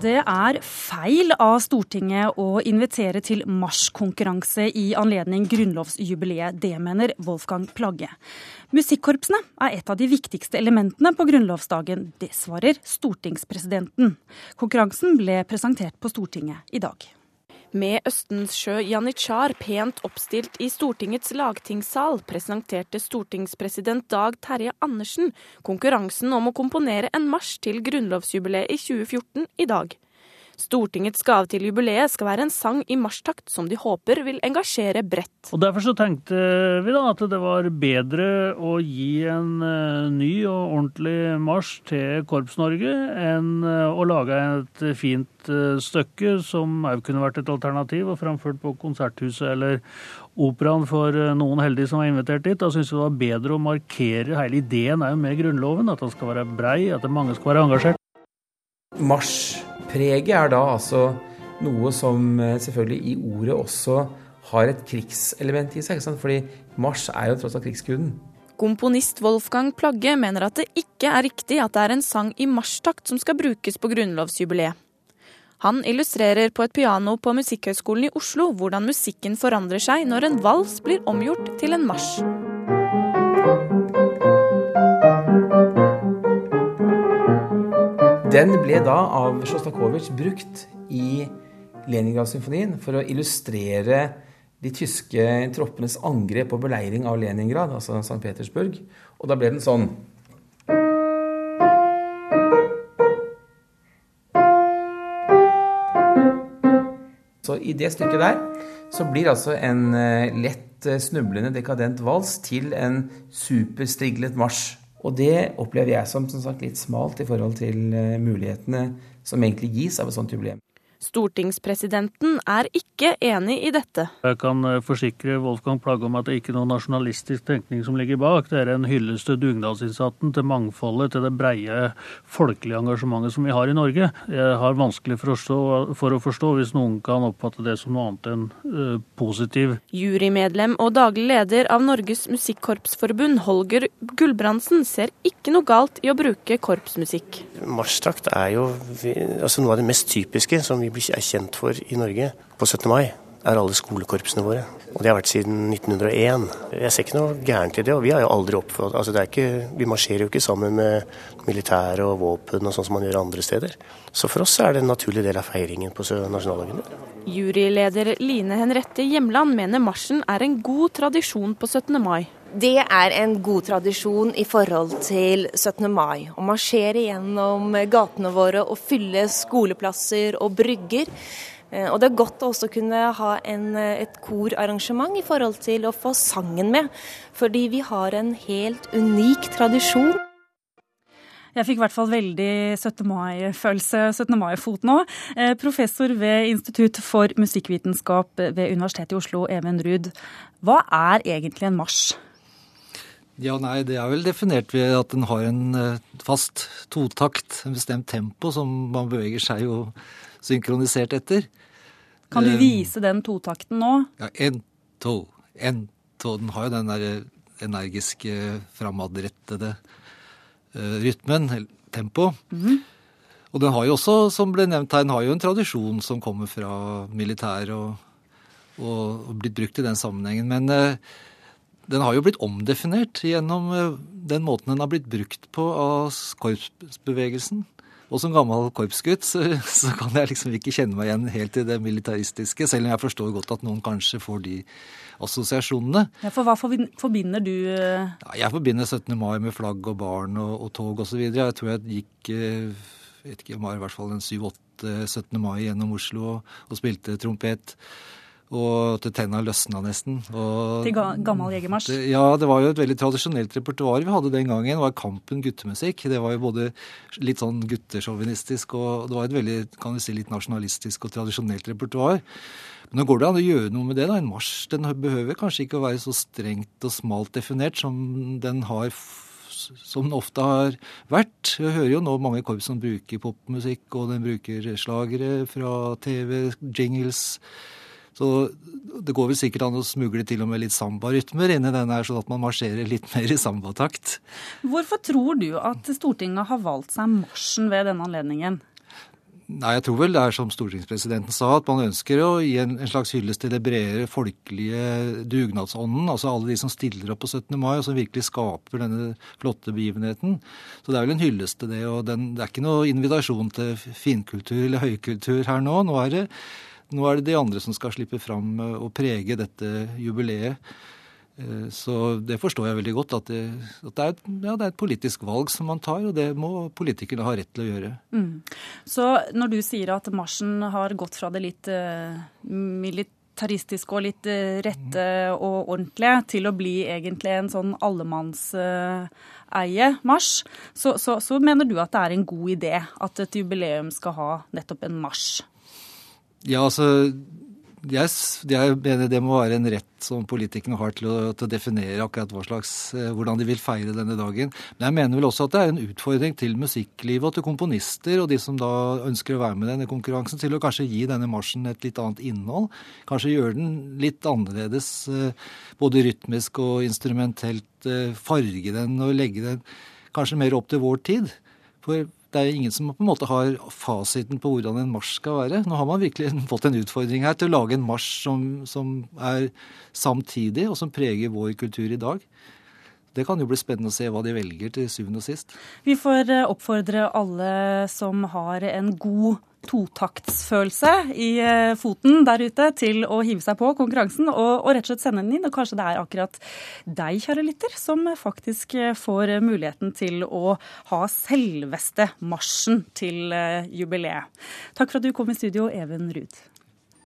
Det er feil av Stortinget å invitere til marsjkonkurranse i anledning grunnlovsjubileet. Det mener Wolfgang Plagge. Musikkorpsene er et av de viktigste elementene på grunnlovsdagen. Det svarer stortingspresidenten. Konkurransen ble presentert på Stortinget i dag. Med Østensjø janitsjar pent oppstilt i Stortingets lagtingssal, presenterte stortingspresident Dag Terje Andersen konkurransen om å komponere en marsj til grunnlovsjubileet i 2014 i dag. Stortingets gave til jubileet skal være en sang i marsjtakt som de håper vil engasjere bredt. Og Derfor så tenkte vi da at det var bedre å gi en uh, ny og ordentlig marsj til Korps-Norge enn uh, å lage et fint uh, stykke som òg kunne vært et alternativ og framført på Konserthuset eller Operaen for noen heldige som var invitert dit. Da syns vi det var bedre å markere hele ideen med Grunnloven, at den skal være brei, at mange skal være engasjert. Marsj Preget er da altså noe som eh, selvfølgelig i ordet også har et krigselement i seg. Fordi Mars er jo tross alt krigsguden. Komponist Wolfgang Plagge mener at det ikke er riktig at det er en sang i marsjtakt som skal brukes på grunnlovsjubileet. Han illustrerer på et piano på Musikkhøgskolen i Oslo hvordan musikken forandrer seg når en vals blir omgjort til en marsj. Den ble da av Sjostakovitsj brukt i Leningrad-symfonien for å illustrere de tyske troppenes angrep og beleiring av Leningrad, altså St. Petersburg. Og da ble den sånn. Så i det stykket der så blir altså en eh, lett eh, snublende dekadent vals til en superstriglet marsj. Og det opplever jeg som, som sagt, litt smalt i forhold til eh, mulighetene som egentlig gis av et sånt jubileum. Stortingspresidenten er ikke enig i dette. Jeg kan eh, forsikre Wolfgang Plagge om at det ikke er noen nasjonalistisk tenkning som ligger bak. Det er en hyllest til dugnadsinnsatsen, til mangfoldet, til det breie folkelige engasjementet som vi har i Norge. Jeg har vanskelig for å, forstå, for å forstå hvis noen kan oppfatte det som noe annet enn uh, positiv. Jurymedlem og daglig leder av Norges Musikkorpsforbund, Holger Gulbrandsen, ser ikke noe galt i å bruke korpsmusikk. Marsjtakt er jo altså noe av det mest typiske som vi vi er kjent for i Norge på 17. mai, er alle skolekorpsene våre. Og det har vært siden 1901. Jeg ser ikke noe gærent i det, og vi har jo aldri oppført altså ikke, Vi marsjerer jo ikke sammen med militære og våpen og sånn som man gjør andre steder. Så for oss er det en naturlig del av feiringen på nasjonaldagen. Juryleder Line Henrette Hjemland mener marsjen er en god tradisjon på 17. mai. Det er en god tradisjon i forhold til 17. mai. Å marsjere gjennom gatene våre og fylle skoleplasser og brygger. Eh, og det er godt å også kunne ha en, et korarrangement i forhold til å få sangen med. Fordi vi har en helt unik tradisjon. Jeg fikk i hvert fall veldig 17. mai-følelse, 17. mai-fot nå. Eh, professor ved Institutt for musikkvitenskap ved Universitetet i Oslo, Even Ruud. Hva er egentlig en marsj? Ja, nei, Det er vel definert ved at den har en eh, fast totakt, en bestemt tempo, som man beveger seg jo synkronisert etter. Kan du eh, vise den totakten nå? Ja, én, to, én, to. Den har jo den der energiske, framadrettede rytmen, tempo. Mm -hmm. Og den har jo også, som ble nevnt her, den har jo en tradisjon som kommer fra militæret og, og, og blitt brukt i den sammenhengen. Men den har jo blitt omdefinert gjennom eh, den måten den har blitt brukt på av korpsbevegelsen. Og som gammel korpsgutt så, så, kan jeg liksom ikke kjenne meg igjen helt i det militaristiske, selv om jeg forstår godt at noen kanskje får de assosiasjonene. Ja, For hva forbinder du eh? ja, Jeg forbinder 17. mai med flagg og barn og, og tog osv. Jeg tror jeg gikk eh, vet ikke, jeg var i hvert fall en 7-8 17. mai gjennom Oslo og, og spilte trompet. Og til tenna løsna nesten. Og, til gammel jegermarsj? Ja, det var jo et veldig tradisjonelt repertoar vi hadde den gangen. Det var Kampen guttemusikk. Det var jo både litt sånn guttesjåvinistisk og det var et veldig kan vi si, litt nasjonalistisk og tradisjonelt repertoar. Men nå går det an å gjøre noe med det. da. En marsj den behøver kanskje ikke å være så strengt og smalt definert som den har som den ofte har vært. Jeg hører jo nå mange korps som bruker popmusikk, og den bruker slagere fra TV, jingles så det går vel sikkert an å smugle til og med litt sambarytmer inni den her, sånn at man marsjerer litt mer i sambatakt. Hvorfor tror du at Stortinget har valgt seg marsjen ved denne anledningen? Nei, jeg tror vel det er som stortingspresidenten sa, at man ønsker å gi en, en slags hyllest til det bredere folkelige dugnadsånden. Altså alle de som stiller opp på 17. mai, og som virkelig skaper denne flotte begivenheten. Så det er vel en hyllest til det. Og den, det er ikke noe invitasjon til finkultur eller høykultur her nå. Nå er det, nå er det de andre som skal slippe fram og prege dette jubileet. Eh, så det forstår jeg veldig godt, at det, at det, er, et, ja, det, er, et, politisk valg som man tar, og det må politikerne ha rett til å gjøre. Mm. Så når du sier at marsjen har gått fra det litt uh, militaristiske og litt rette og ordentlige til å bli egentlig en sånn allemannseie uh, marsj, så, så, så mener du at det er en god idé at et jubileum skal ha nettopp en marsj? Ja, altså jeg, jeg, mener det må være en rett som politikerne har til å, til å definere akkurat slags, eh, hvordan de vil feire denne dagen. Men jeg mener vel også at det er en utfordring til musikklivet og til komponister og de som da ønsker å være med i denne konkurransen, til å kanskje gi denne marsjen et litt annet innhold. Kanskje gjøre den litt annerledes, eh, både rytmisk og instrumentelt. Eh, farge den og legge den kanskje mer opp til vår tid. For det er ingen som på en måte har fasiten på hvordan en marsj skal være. Nå har man virkelig fått en utfordring her til å lage en marsj som, som er samtidig, og som preger vår kultur i dag. Det kan jo bli spennende å se hva de velger til syvende og sist. Vi får eh, oppfordre alle som har en god totaktsfølelse i eh, foten der ute til å hive seg på konkurransen og, og, rett og slett sende den inn. Og kanskje det er akkurat deg, kjære lytter, som faktisk eh, får muligheten til å ha selveste marsjen til jubileet. Takk for at du kom i studio, Even Ruud.